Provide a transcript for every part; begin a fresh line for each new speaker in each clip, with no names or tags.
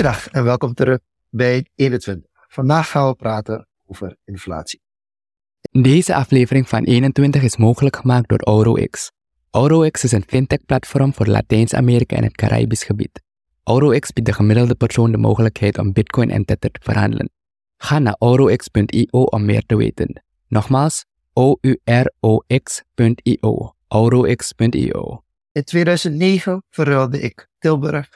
Goedendag en welkom terug bij 21. Vandaag gaan we praten over inflatie.
Deze aflevering van 21 is mogelijk gemaakt door AuroX. AuroX is een fintech-platform voor Latijns-Amerika en het Caribisch gebied. AuroX biedt de gemiddelde persoon de mogelijkheid om Bitcoin en Tether te verhandelen. Ga naar aurox.io om meer te weten. Nogmaals, O-U-R-O-X.io. aurox.io.
In 2009 verruilde ik Tilburg,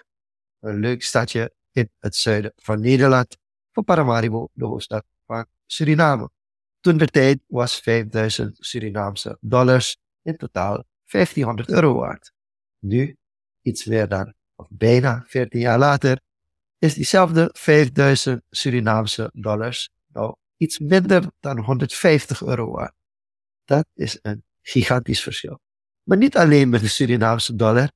een leuk stadje in het zuiden van Nederland, voor Paramaribo, de hoofdstad van Suriname. Toen de tijd was 5000 Surinaamse dollars in totaal 1500 euro waard. Nu, iets meer dan, of bijna 14 jaar later, is diezelfde 5000 Surinaamse dollars nou iets minder dan 150 euro waard. Dat is een gigantisch verschil. Maar niet alleen met de Surinaamse dollar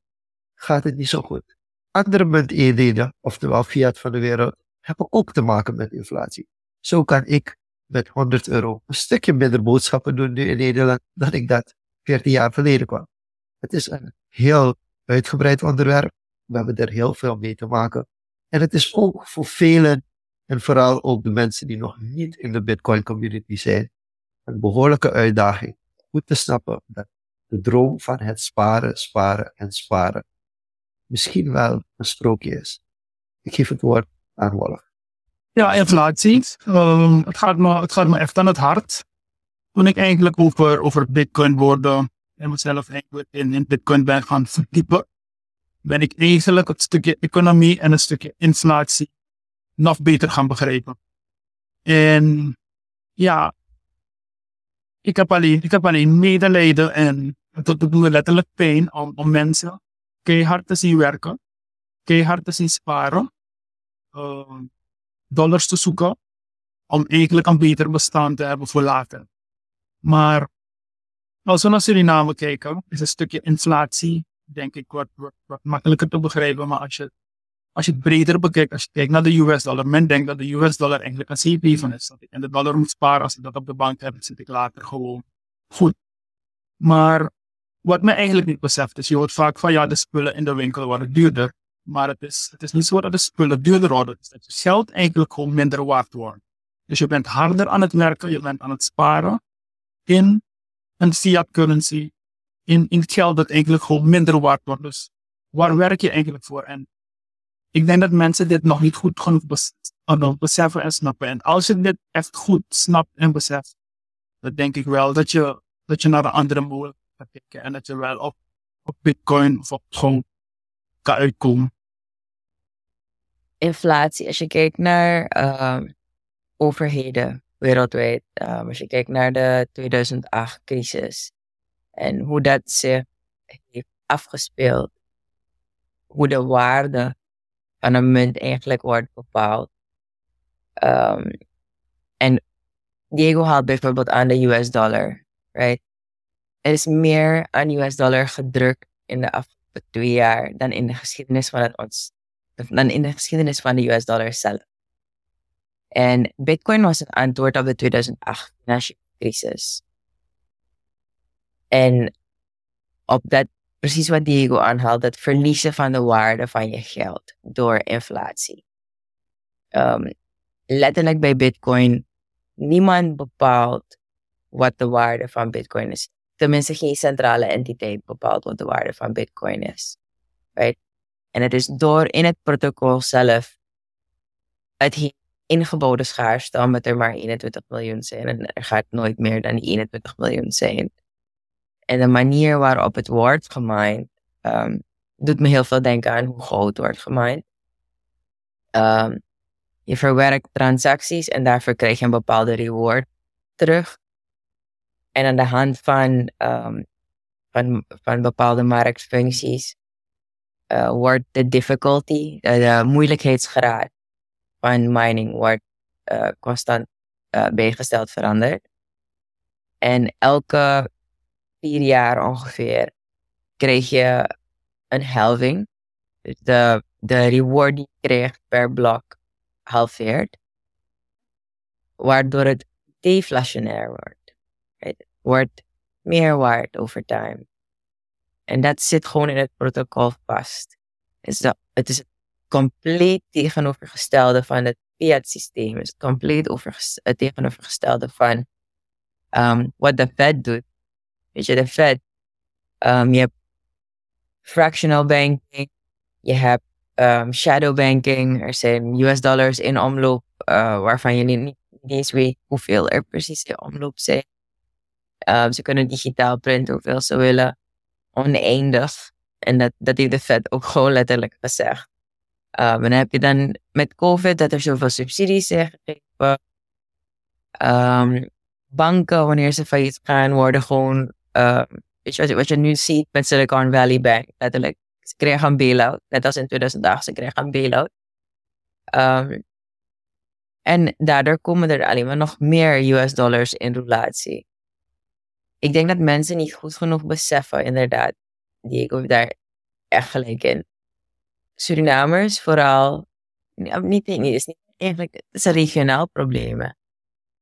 gaat het niet zo goed. Andere munteenheden, oftewel fiat van de wereld, hebben ook te maken met inflatie. Zo kan ik met 100 euro een stukje minder boodschappen doen nu in Nederland dan ik dat 14 jaar geleden kwam. Het is een heel uitgebreid onderwerp. We hebben er heel veel mee te maken. En het is ook voor velen, en vooral ook de mensen die nog niet in de Bitcoin community zijn, een behoorlijke uitdaging. Goed te snappen dat de droom van het sparen, sparen en sparen misschien wel een strookje is. Ik geef het woord aan Wolf.
Ja, inflatie. Um, het, gaat me, het gaat me echt aan het hart. Toen ik eigenlijk over, over Bitcoin hoorde en mezelf in, in Bitcoin ben gaan verdiepen, ben ik eigenlijk het stukje economie en het stukje inflatie nog beter gaan begrijpen. En ja, ik heb alleen, ik heb alleen medelijden en het doet me letterlijk pijn om, om mensen keihard te zien werken, keihard te zien sparen, uh, dollars te zoeken, om eigenlijk een beter bestaan te hebben voor later. Maar als we naar Suriname kijken, is een stukje inflatie, denk ik, wat, wat, wat makkelijker te begrijpen. Maar als je, als je het breder bekijkt, als je kijkt naar de US dollar, men denkt dat de US dollar eigenlijk een haven is. Dat ik in de dollar moet sparen, als ik dat op de bank heb, zit ik later gewoon goed. Maar wat men eigenlijk niet beseft is, je hoort vaak van ja, de spullen in de winkel worden duurder. Maar het is, het is niet zo dat de spullen duurder worden. Het is dat je geld eigenlijk gewoon minder waard wordt. Dus je bent harder aan het werken, je bent aan het sparen in een fiat currency, in, in geld dat eigenlijk gewoon minder waard wordt. Dus waar werk je eigenlijk voor? En ik denk dat mensen dit nog niet goed genoeg beseffen en snappen. En als je dit echt goed snapt en beseft, dan denk ik wel dat je, dat je naar de andere mogelijkheden gaat en dat je wel op, op Bitcoin of op gewoon kan uitkomen.
Inflatie, als je kijkt naar uh, overheden wereldwijd, uh, als je kijkt naar de 2008-crisis en hoe dat zich heeft afgespeeld, hoe de waarde van een munt eigenlijk wordt bepaald. Um, en Diego haalt bijvoorbeeld aan de US dollar, right? Er is meer aan US dollar gedrukt in de afgelopen twee jaar dan in de geschiedenis van het ons, dan in de geschiedenis van de US dollar zelf. En Bitcoin was het antwoord op de 2008 financiële crisis. En op dat, precies wat Diego aanhaalt, het verliezen van de waarde van je geld door inflatie. Um, letterlijk bij Bitcoin, niemand bepaalt wat de waarde van Bitcoin is. Tenminste, geen centrale entiteit bepaalt wat de waarde van Bitcoin is. Right? En het is door in het protocol zelf het ingebouwde schaarste, omdat er maar 21 miljoen zijn. En er gaat nooit meer dan die 21 miljoen zijn. En de manier waarop het wordt gemined, um, doet me heel veel denken aan hoe goud wordt gemined. Um, je verwerkt transacties en daarvoor krijg je een bepaalde reward terug. En aan de hand van, um, van, van bepaalde marktfuncties uh, wordt de difficulty, de, de moeilijkheidsgraad van mining wordt uh, constant uh, bijgesteld veranderd. En elke vier jaar ongeveer krijg je een halving. Dus de, de reward die je krijgt per blok halveert. Waardoor het deflationair wordt. Het wordt meer waard over time. En dat zit gewoon in het protocol vast. Het is, het compleet tegenovergestelde van het fiat-systeem. Het is compleet tegenovergestelde van um, wat de Fed doet. Weet je, de Fed, um, je hebt fractional banking, je hebt um, shadow banking, er zijn US dollars in omloop uh, waarvan je niet, niet eens weet hoeveel er precies in omloop zijn. Um, ze kunnen digitaal printen hoeveel ze willen, oneindig. En dat, dat heeft de Fed ook gewoon letterlijk gezegd. Um, dan heb je dan met COVID dat er zoveel subsidies zijn gegeven. Um, banken, wanneer ze failliet gaan, worden gewoon. Uh, je, wat, je, nu ziet met Silicon Valley Bank, letterlijk. Ze kregen een bail-out, net als in 2008, ze kregen een bail-out. En daardoor komen er alleen maar nog meer US dollars in relatie. Ik denk dat mensen niet goed genoeg beseffen, inderdaad. Diego daar echt gelijk in. Surinamers vooral, niet, niet, is niet eigenlijk, het is een regionaal probleem.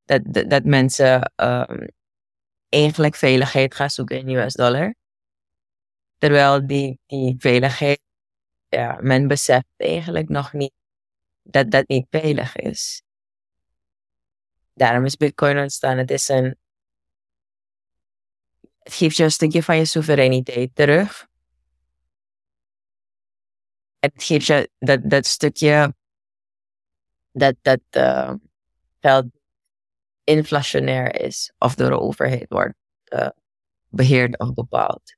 Dat, dat, mensen um, eigenlijk veiligheid gaan zoeken in US dollar. Terwijl die, die veiligheid, ja, men beseft eigenlijk nog niet dat dat niet veilig is. Daarom is Bitcoin ontstaan. Het is een. Het geeft je een stukje van je soevereiniteit terug. Het geeft je dat, dat stukje. Dat, dat uh, inflationair is. Of door de overheid wordt uh, beheerd of bepaald.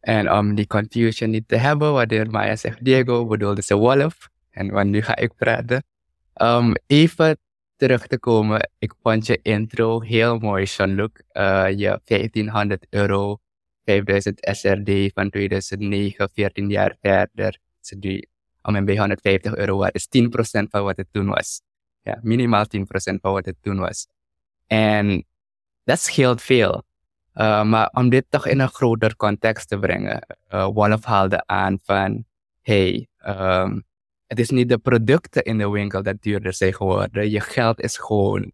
En om die confusion niet te hebben, wanneer Maya zegt Diego, bedoelde ze Wolf. En want nu ga ik praten. Um, even terug te komen, ik vond je intro heel mooi, Jean-Luc. Uh, je 1500 euro, 5000 SRD van 2009, 14 jaar verder. Dus die om en bij 150 euro waard is 10% van wat het toen was. Ja, minimaal 10% van wat het toen was. En dat scheelt veel. Uh, maar om dit toch in een groter context te brengen, uh, Wolf haalde aan van, hey, um, het is niet de producten in de winkel dat duurder zijn geworden. Je geld is gewoon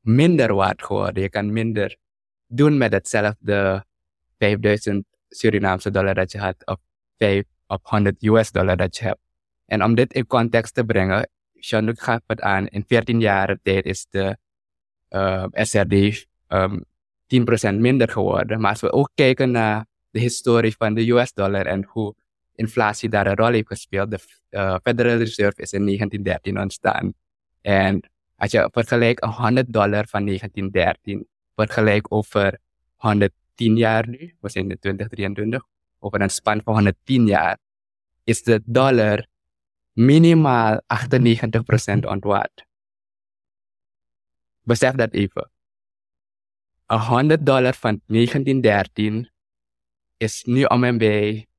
minder waard geworden. Je kan minder doen met hetzelfde 5000 Surinaamse dollar dat je had of 5 of 100 US dollar dat je hebt. En om dit in context te brengen, Jean-Luc gaf het aan, in 14 jaar tijd is de SRD um, 10% minder geworden. Maar als we ook kijken naar de historie van de US dollar en hoe inflatie daar een rol heeft gespeeld. De uh, Federal Reserve is in 1913 ontstaan. En als je vergelijkt 100 dollar van 1913, vergelijk over 110 jaar nu, we zijn in 2023, over een span van 110 jaar, is de dollar minimaal 98% ontwaard. Besef dat even. 100 dollar van 1913 is nu om en bij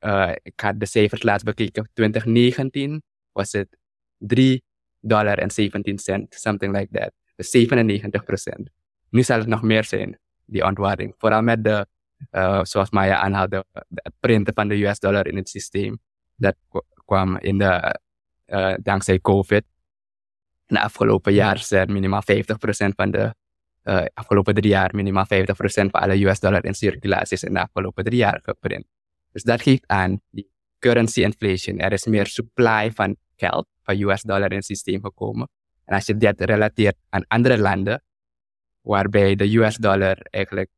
uh, ik had de cijfers laatst bekeken. 2019 was het 3 dollar en 17 cent, something like that. Dus 97 procent. Nu zal het nog meer zijn, die ontwaarding. Vooral met de, uh, zoals Maya aanhaalde, het printen van de US dollar in het systeem. Dat kwam in de, uh, dankzij COVID. In de afgelopen jaar er minimaal 50 procent van de afgelopen drie jaar minimaal 50% van alle US dollar in circulatie is in de afgelopen drie jaar geprint. Dus dat geeft aan die currency inflation. Er is meer supply van geld, van US dollar in het systeem gekomen. En als je dat relateert aan andere landen, waarbij de US dollar eigenlijk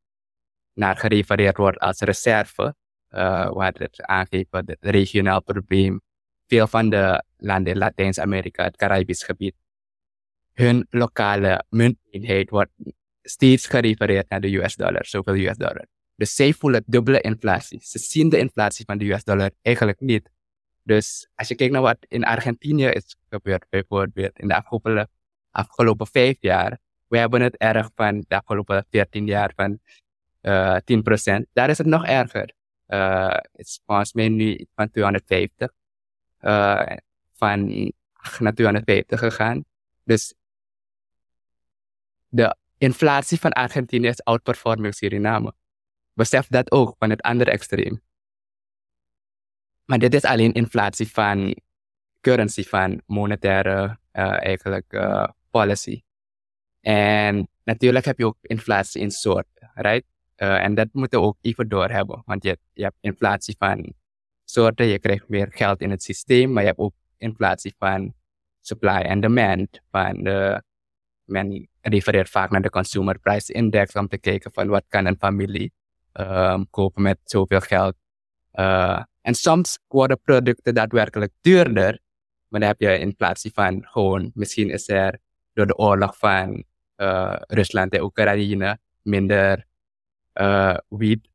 naar gerefereerd wordt als reserve, uh, waar het aangeeft het regionaal probleem. Veel van de landen in Latijns-Amerika, het Caribisch gebied, hun lokale munteenheid wordt steeds gerefereerd naar de US dollar, zoveel US dollar. Dus zij voelen dubbele inflatie. Ze zien de inflatie van de US dollar eigenlijk niet. Dus als je kijkt naar wat in Argentinië is gebeurd, bijvoorbeeld in de afgelopen, afgelopen vijf jaar, we hebben het erg van de afgelopen 14 jaar van uh, eh, 10%. Daar is het nog erger. Uh, het is volgens mij nu van 250 uh, eh, van 8 naar 250 gegaan. Dus de inflatie van Argentinië is outperforming Suriname. Besef dat ook van het andere extreem. Maar dit is alleen inflatie van currency, van monetaire uh, eigenlijk uh, policy. En natuurlijk heb je ook inflatie in soort, right? Uh, en dat moeten we ook even doorhebben, want je, je hebt inflatie van soorten. Je krijgt meer geld in het systeem, maar je hebt ook inflatie van supply en demand. Van de, men refereert vaak naar de consumer price index om te kijken van wat kan een familie um, kopen met zoveel geld. Uh, en soms worden producten daadwerkelijk duurder, maar dan heb je inflatie van gewoon, misschien is er door de oorlog van uh, Rusland en Oekraïne minder uh, wiet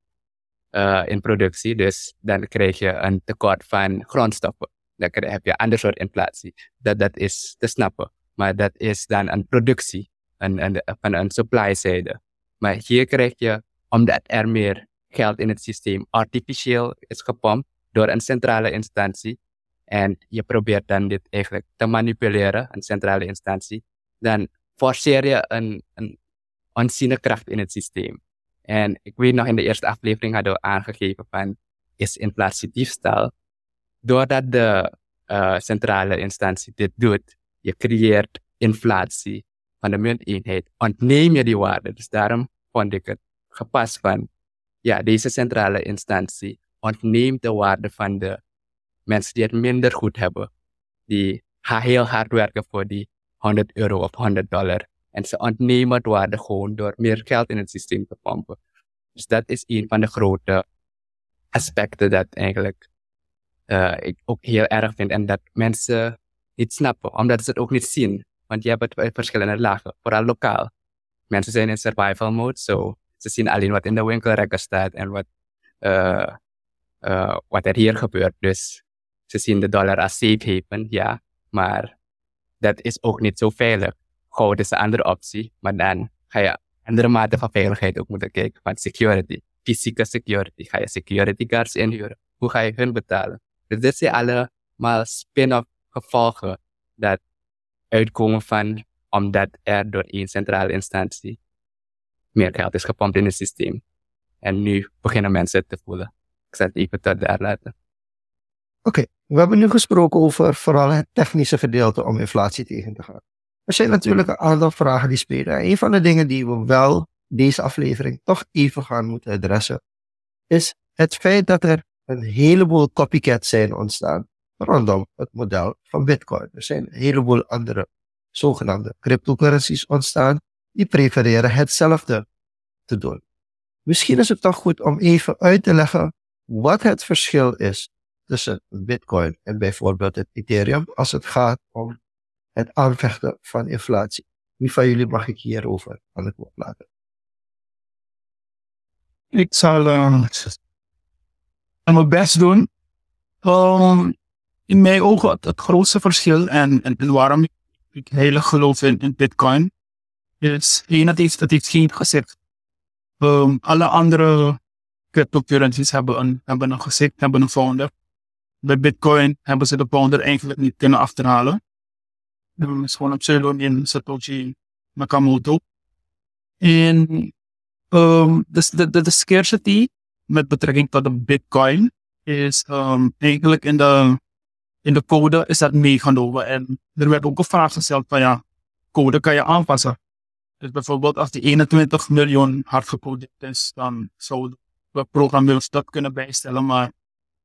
in productie. Dus dan krijg je een tekort van grondstoffen. Dan heb je een ander soort inflatie. Dat, dat is te snappen. Maar dat is dan een productie een, een, van een supply zijde. Maar hier krijg je, omdat er meer geld in het systeem artificieel is gepompt door een centrale instantie. En je probeert dan dit eigenlijk te manipuleren, een centrale instantie. Dan forceer je een, een onziene kracht in het systeem. En ik weet nog in de eerste aflevering hadden we aangegeven van is inflatie diefstal. Doordat de uh, centrale instantie dit doet, je creëert inflatie van de munteenheid, ontneem je die waarde. Dus daarom vond ik het gepast van, ja, deze centrale instantie ontneemt de waarde van de mensen die het minder goed hebben. Die heel hard werken voor die 100 euro of 100 dollar. En ze ontnemen het waarde gewoon door meer geld in het systeem te pompen. Dus dat is een van de grote aspecten dat eigenlijk uh, ik ook heel erg vind. En dat mensen niet snappen, omdat ze het ook niet zien. Want je hebt het verschillende lagen, vooral lokaal. Mensen zijn in survival mode, so ze zien alleen wat in de winkelrekken staat en wat, uh, uh, wat er hier gebeurt. Dus ze zien de dollar als safe haven, ja, maar dat is ook niet zo veilig. Goud is een andere optie, maar dan ga je andere mate van veiligheid ook moeten kijken. Van security, fysieke security. Ga je security guards inhuren? Hoe ga je hun betalen? Dus dit zijn allemaal spin-off gevolgen dat uitkomen van omdat er door één centrale instantie meer geld is gepompt in het systeem. En nu beginnen mensen het te voelen. Ik zal het even tot daar laten.
Oké, we hebben nu gesproken over vooral het technische gedeelte om inflatie tegen te gaan. Er zijn natuurlijk een aantal vragen die spelen. een van de dingen die we wel deze aflevering toch even gaan moeten adressen, is het feit dat er een heleboel copycats zijn ontstaan rondom het model van Bitcoin. Er zijn een heleboel andere zogenaamde cryptocurrencies ontstaan die prefereren hetzelfde te doen. Misschien is het toch goed om even uit te leggen wat het verschil is tussen Bitcoin en bijvoorbeeld het Ethereum als het gaat om het aanvechten van inflatie. Wie van jullie mag ik hierover aan het woord laten?
Ik zal uh, mijn best doen. Um, in mijn ogen het, grootste verschil en, en, waarom ik heilig geloof in Bitcoin is één, dat heeft, dat heeft geen gezicht. Um, alle andere cryptocurrencies hebben een, hebben een gezicht, hebben een founder. Bij Bitcoin hebben ze de founder eigenlijk niet kunnen achterhalen. Het is gewoon een pseudoniem Satoshi Nakamoto. En um, dus de, de, de scarcity met betrekking tot de Bitcoin is eigenlijk in de, in de code is dat meegenomen. En er werd ook een vraag gesteld van ja, code kan je aanpassen. Dus bijvoorbeeld als die 21 miljoen hard gecodeerd is, dan zouden we programmeurs dat kunnen bijstellen. Maar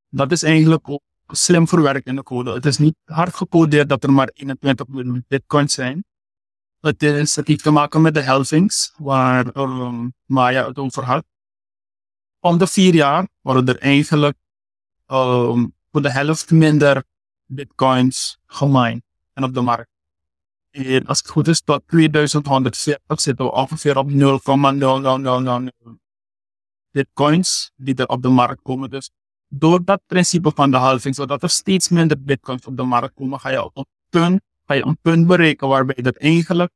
dat is eigenlijk ook slim verwerkt in de code. Het is niet hard gecodeerd dat er maar 21 miljoen bitcoins zijn. Het, is, het heeft te maken met de halvings, waar um, Maya het over had. Om de vier jaar worden er eigenlijk um, voor de helft minder bitcoins gemined en op de markt. En als het goed is, tot 2140 zitten we ongeveer op 0,0000 bitcoins die er op de markt komen. Dus door dat principe van de halving, zodat er steeds minder bitcoins op de markt komen, ga je op een punt, ga je een punt bereiken waarbij dat eigenlijk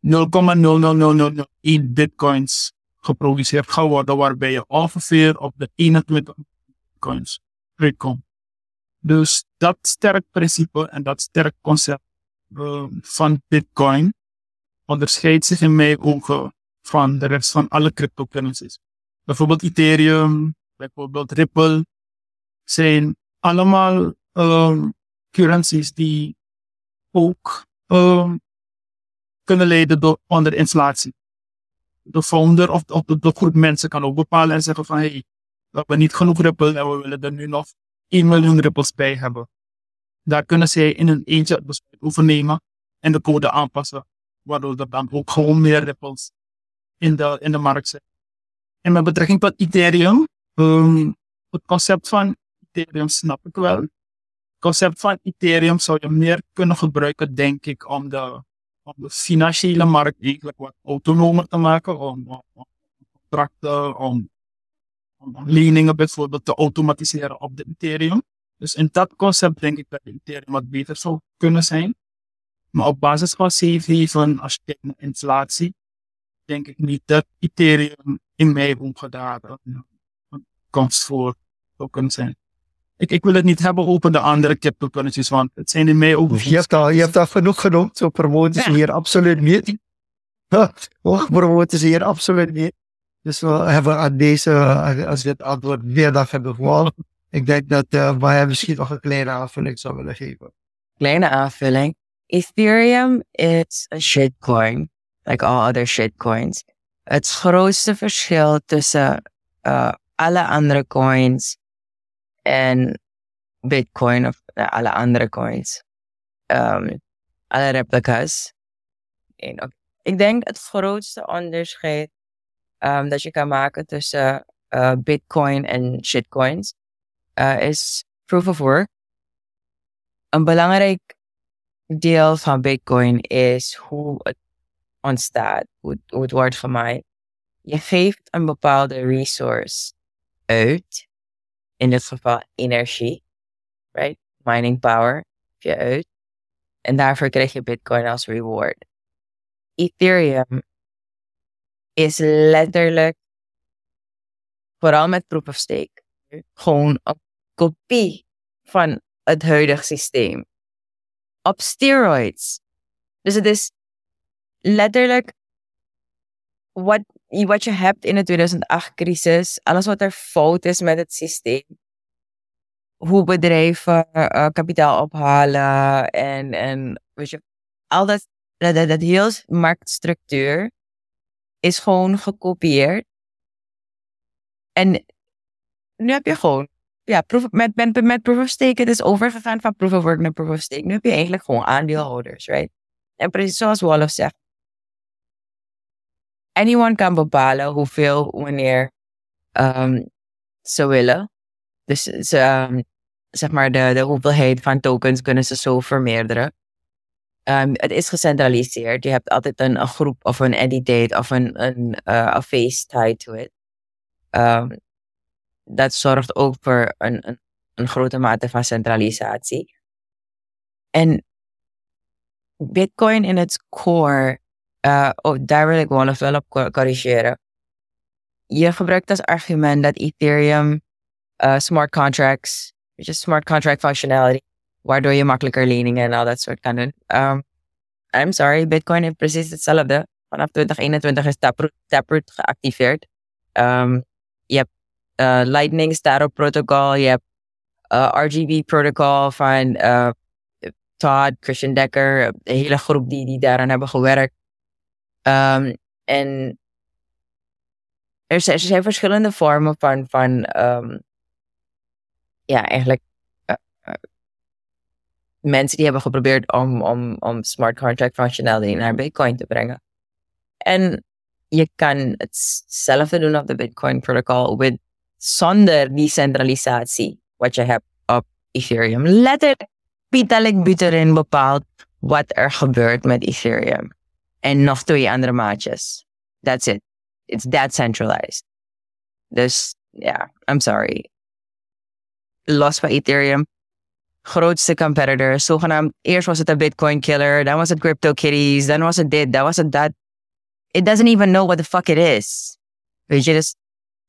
0,00001 bitcoins geproduceerd gaat worden, waarbij je ongeveer op de 21 bitcoins uitkomt. Dus dat sterk principe en dat sterk concept van bitcoin onderscheidt zich in mijn ogen van de rest van alle cryptocurrencies. Bijvoorbeeld Ethereum, bijvoorbeeld Ripple, zijn allemaal um, currencies die ook um, kunnen leiden door, onder inflatie. De founder of, de, groep mensen kan ook bepalen en zeggen van hey, we hebben niet genoeg Ripple en we willen er nu nog 1 miljoen ripples bij hebben. Daar kunnen zij in een eentje het besluit overnemen en de code aanpassen, waardoor er dan ook gewoon meer ripples in de, in de markt zijn. En met betrekking tot Ethereum, um, het concept van Ethereum snap ik wel. Het concept van Ethereum zou je meer kunnen gebruiken, denk ik, om de, de financiële markt eigenlijk wat autonomer te maken, om contracten, om, om leningen bijvoorbeeld te automatiseren op de Ethereum. Dus in dat concept denk ik dat Ethereum wat beter zou kunnen zijn. Maar op basis van CV, van als je kijkt naar inflatie, denk ik niet dat Ethereum in mei omgedragen een kans voor zou kunnen zijn. Ik, ik wil het niet hebben over de andere cryptocurrencies, want het zijn in mei ook...
Je hebt al, je hebt al genoeg genoemd, zo promoten ze hier absoluut niet. Hoog promoten ze hier absoluut niet. Dus we hebben aan deze, als dit antwoord meer dan hebben gehoord, ik denk dat uh, wij misschien nog een kleine aanvulling zou willen geven.
Kleine aanvulling. Ethereum is a shitcoin, like all other shitcoins. Het grootste verschil tussen uh, alle andere coins en Bitcoin of uh, alle andere coins, um, alle replicas. Ik denk het grootste onderscheid um, dat je kan maken tussen Bitcoin en shitcoins uh, is proof of work. Een belangrijk deel van Bitcoin is hoe het ontstaat, hoe, hoe het wordt gemaakt. Je geeft een bepaalde resource uit, in dit geval energie, right? Mining power, je uit. En daarvoor krijg je Bitcoin als reward. Ethereum is letterlijk, vooral met proof of stake, gewoon een kopie van het huidige systeem. Op steroids. Dus het is letterlijk wat, wat je hebt in de 2008-crisis, alles wat er fout is met het systeem. Hoe bedrijven uh, kapitaal ophalen en, en weet je, al dat, dat, dat, dat heel marktstructuur is gewoon gekopieerd. En nu heb je gewoon, ja, met, met, met proof of stake, het is overgegaan van proof of work naar proof of. Nu heb je eigenlijk gewoon aandeelhouders, right? En precies zoals Wolof zegt, anyone kan bepalen hoeveel, wanneer um, ze willen. Dus ze, um, zeg maar, de, de hoeveelheid van tokens kunnen ze zo vermeerderen. Um, het is gecentraliseerd. Je hebt altijd een, een groep of een entiteit of een, een, face tied to it. Dat zorgt ook voor een, een, een grote mate van centralisatie. En Bitcoin in its core, uh, oh, daar wil ik wel wel op corrigeren. Je gebruikt als argument dat Ethereum uh, smart contracts, which is smart contract functionality, waardoor je makkelijker leningen en al dat soort kan doen. Um, I'm sorry, Bitcoin heeft precies hetzelfde. Vanaf 2021 is Taproot, Taproot geactiveerd. Um, uh, Lightning Staro protocol, je hebt uh, RGB protocol van uh, Todd, Christian Decker, een hele groep die, die daaraan hebben gewerkt. Um, en er zijn, er zijn verschillende vormen van, van um, ja, eigenlijk mensen die hebben geprobeerd om, om, om smart contract functionality naar Bitcoin te brengen. En je kan hetzelfde doen op de Bitcoin protocol with, zonder die centralisatie wat je hebt op Ethereum. Letterlijk, Vitalik Buterin bepaalt wat er gebeurt met Ethereum. En nog twee andere maatjes. That's it. It's that centralized. Dus ja, yeah, I'm sorry. Los van Ethereum, grootste competitor. Zogenaamd, eerst was het een Bitcoin killer, dan was het CryptoKitties, dan was het dit, dan was het dat. It doesn't even know what the fuck it is. Weet je, dus,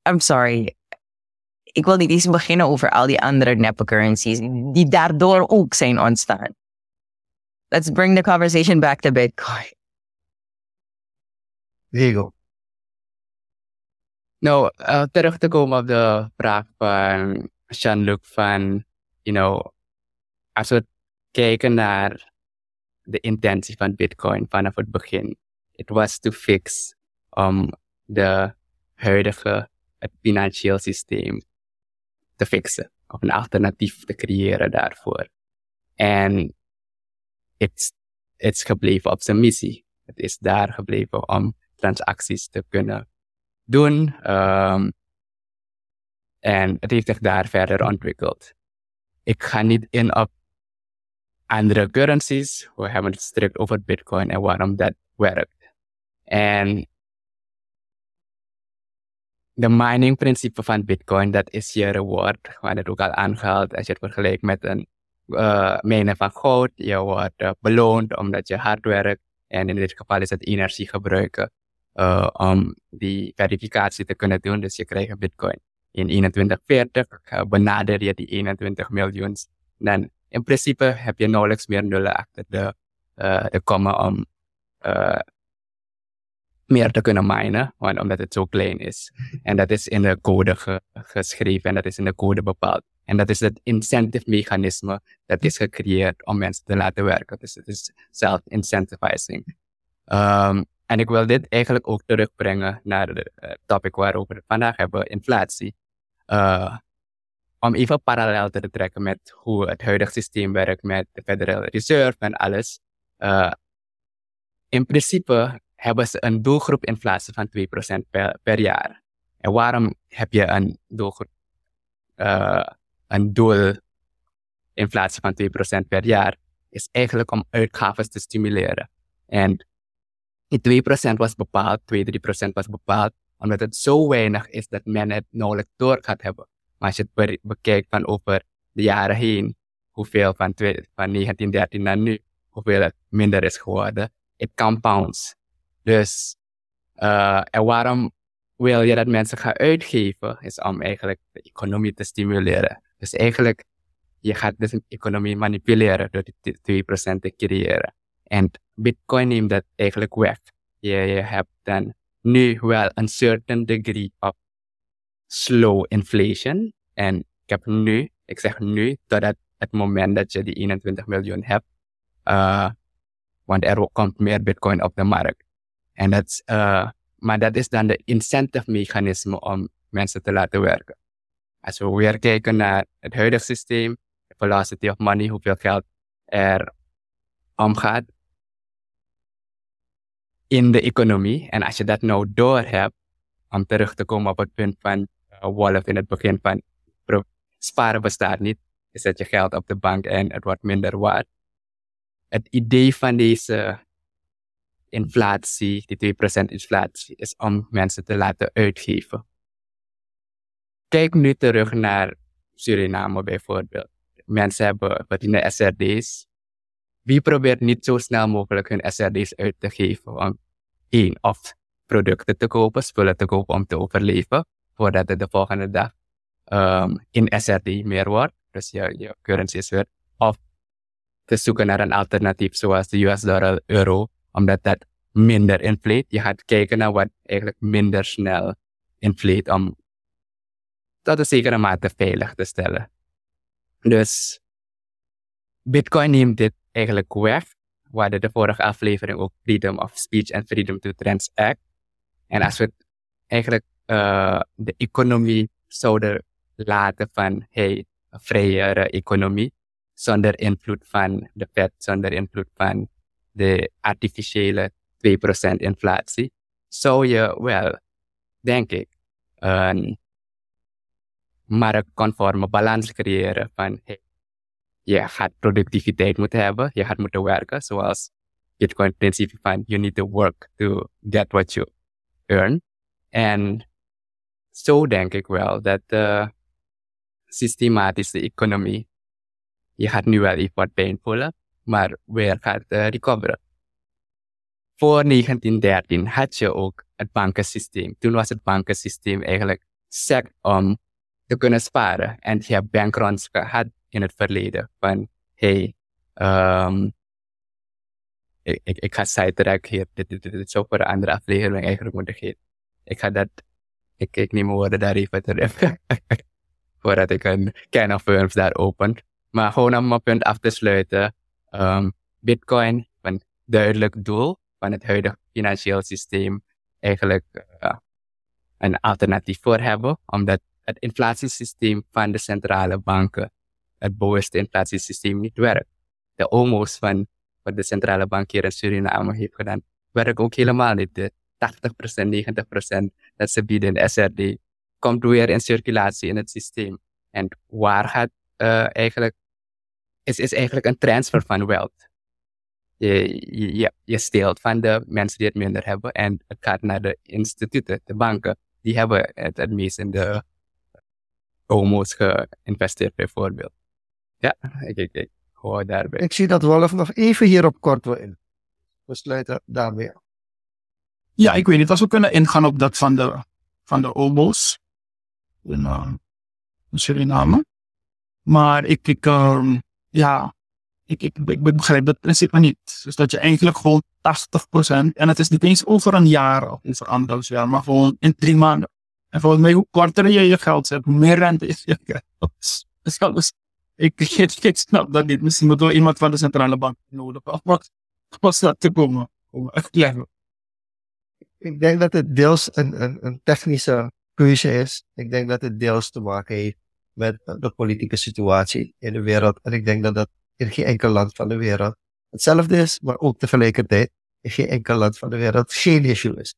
I'm sorry. Ik wil niet eens beginnen over al die andere neppe currencies die daardoor ook zijn ontstaan. Let's bring the conversation back to Bitcoin.
Diego.
Nou, uh, terug te komen op de vraag van Jean-Luc van, you know, als we kijken naar de intentie van Bitcoin vanaf het begin, het was to fix om de huidige het financieel systeem te fixen. of een alternatief te creëren daarvoor. En het is gebleven op zijn missie. Het is daar gebleven om transacties te kunnen doen. Um, en het heeft zich daar verder ontwikkeld. Ik ga niet in op andere currencies. We hebben het strikt over Bitcoin en waarom dat werkt. En de mining principe van Bitcoin, dat is je reward. We hadden het ook al aangehaald als je het vergelijkt met een uh, minen van goud. Je wordt uh, beloond omdat je hard werkt. En in dit geval is het energie gebruiken uh, om die verificatie te kunnen doen. Dus je krijgt een Bitcoin in 2140. benader je die 21 miljoen. Dan in principe heb je nauwelijks meer nullen achter de, de komma om meer te kunnen minen, omdat het zo klein is. En dat is in de code ge, geschreven en dat is in de code bepaald. En dat is het incentive mechanisme dat is gecreëerd om mensen te laten werken. Dus het is self-incentivizing. Um, en ik wil dit eigenlijk ook terugbrengen naar het uh, topic waarover we het vandaag hebben, inflatie. Uh, om even parallel te trekken met hoe het huidige systeem werkt met de Federal Reserve en alles. Uh, in principe hebben ze een doelgroep inflatie van 2% per, jaar. En waarom heb je een doelgroep, uh, een doel inflatie van 2% per jaar? Is eigenlijk om uitgaven te stimuleren. En die 2% was bepaald, 2, 3% was bepaald, omdat het zo weinig is dat men het nauwelijks door gaat hebben. Maar als je het bekijkt van over de jaren heen, hoeveel van, van 1913 naar nu, hoeveel het minder is geworden, it compounds. Dus, uh, en waarom wil je dat mensen gaan uitgeven? Is om eigenlijk de economie te stimuleren. Dus eigenlijk, je gaat dus een economie manipuleren door die 2% te creëren. En Bitcoin neemt dat eigenlijk weg. Je, hebt dan nu wel een certain degree of slow inflation. En ik heb nu, ik zeg nu, totdat het moment dat je die 21 miljoen hebt, uh, want er komt meer Bitcoin op de markt. En dat, uh, maar dat is dan de incentive mechanisme om mensen te laten werken. Als we weer kijken naar het huidige systeem, de velocity of money, hoeveel geld er omgaat in de economie. En als je dat nou door hebt, om terug te komen op het punt van uh, Wolf in het begin van sparen bestaat niet, is dat je geld op de bank en het wordt minder waard. Het idee van deze inflatie, die 2% inflatie, is om mensen te laten uitgeven. Kijk nu terug naar Suriname bijvoorbeeld. Mensen hebben verdienen SRD's. Wie probeert niet zo snel mogelijk hun SRD's uit te geven om één of producten te kopen, spullen te kopen om te overleven, voordat het de volgende dag um, in SRD meer wordt, dus je, je currency is weer, of te zoeken naar een alternatief zoals de US dollar, euro, omdat dat minder inflate. Je gaat kijken naar wat eigenlijk minder snel inflate om tot een zekere mate veilig te stellen. Dus Bitcoin neemt dit eigenlijk weg. We hadden de vorige aflevering ook Freedom of Speech en Freedom to Transact. En als we eigenlijk uh, de economie zouden laten van hey, een vrijere economie, zonder invloed van de Fed, zonder invloed van de artificiële 2% inflatie, zou je wel, denk ik, een marktconforme balans creëren van je gaat productiviteit moeten hebben, je gaat moeten werken, zoals Bitcoin principe van you need to work to get what you earn. En zo denk ik wel dat de systematische economie, je gaat nu wel even wat pijn voelen, maar weer gaat recoveren voor 1913 had je ook het bankensysteem. Toen was het bankensysteem eigenlijk sec om te kunnen sparen. En je hebt bankruns gehad in het verleden. Van, hey, um, ik, ik, ik ga sidetrack hier. Dit, dit, dit, dit zou voor een andere aflevering eigenlijk moeten geven. Ik ga dat, ik, ik neem mijn woorden daar even terug. Voordat ik een can of worms daar open. Maar gewoon om mijn punt af te sluiten. Um, Bitcoin, een duidelijk doel van het huidige financieel systeem eigenlijk uh, een alternatief voor hebben. Omdat het inflatiesysteem van de centrale banken, het bovenste inflatiesysteem, niet werkt. De OMO's van wat de centrale bank hier in Suriname heeft gedaan, werken ook helemaal niet. De 80%, 90% dat ze bieden SRD komt weer in circulatie in het systeem. En waar gaat uh, eigenlijk, is, is eigenlijk een transfer van wealth. Je, je, je steelt van de mensen die het minder hebben en het gaat naar de instituten, de banken. Die hebben het het meest in de homo's geïnvesteerd bijvoorbeeld. Ja, ik, ik, ik hoor daarbij.
Ik zie dat Wolf nog even hierop kort wil in. We sluiten daarmee af.
Ja, ik weet niet als we kunnen ingaan op dat van de, van de in, uh, in Suriname. Maar ik, ik, uh, ja, ik, ik, ik, begrijp dat principe niet. Dus dat je eigenlijk gewoon 80%, en het is niet eens over een jaar of over anderhalf jaar, maar gewoon in drie maanden. En volgens mij, hoe korter je je geld zet, hoe meer rente is je geld. Dus, dus ik, ik, ik snap dat niet. Misschien moet wel iemand van de centrale bank nodig om was dat te komen, om uitleggen.
Ik denk dat het deels een, een, een technische keuze is. Ik denk dat het deels te maken heeft met de politieke situatie in de wereld. En ik denk dat dat in geen enkel land van de wereld hetzelfde is, maar ook tegelijkertijd in geen enkel land van de wereld geen issue is.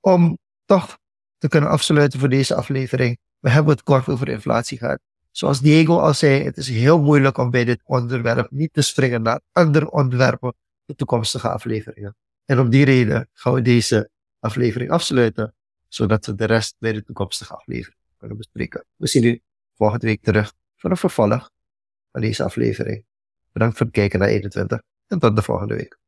Om toch te kunnen afsluiten voor deze aflevering. We hebben het kort over inflatie gehad. Zoals Diego al zei, het is heel moeilijk om bij dit onderwerp niet te springen naar andere onderwerpen de toekomstige afleveringen. En om die reden gaan we deze aflevering afsluiten, zodat we de rest bij de toekomstige aflevering kunnen bespreken. We zien u volgende week terug voor een vervolg van deze aflevering. Bedankt voor het kijken naar 21 en tot de volgende week.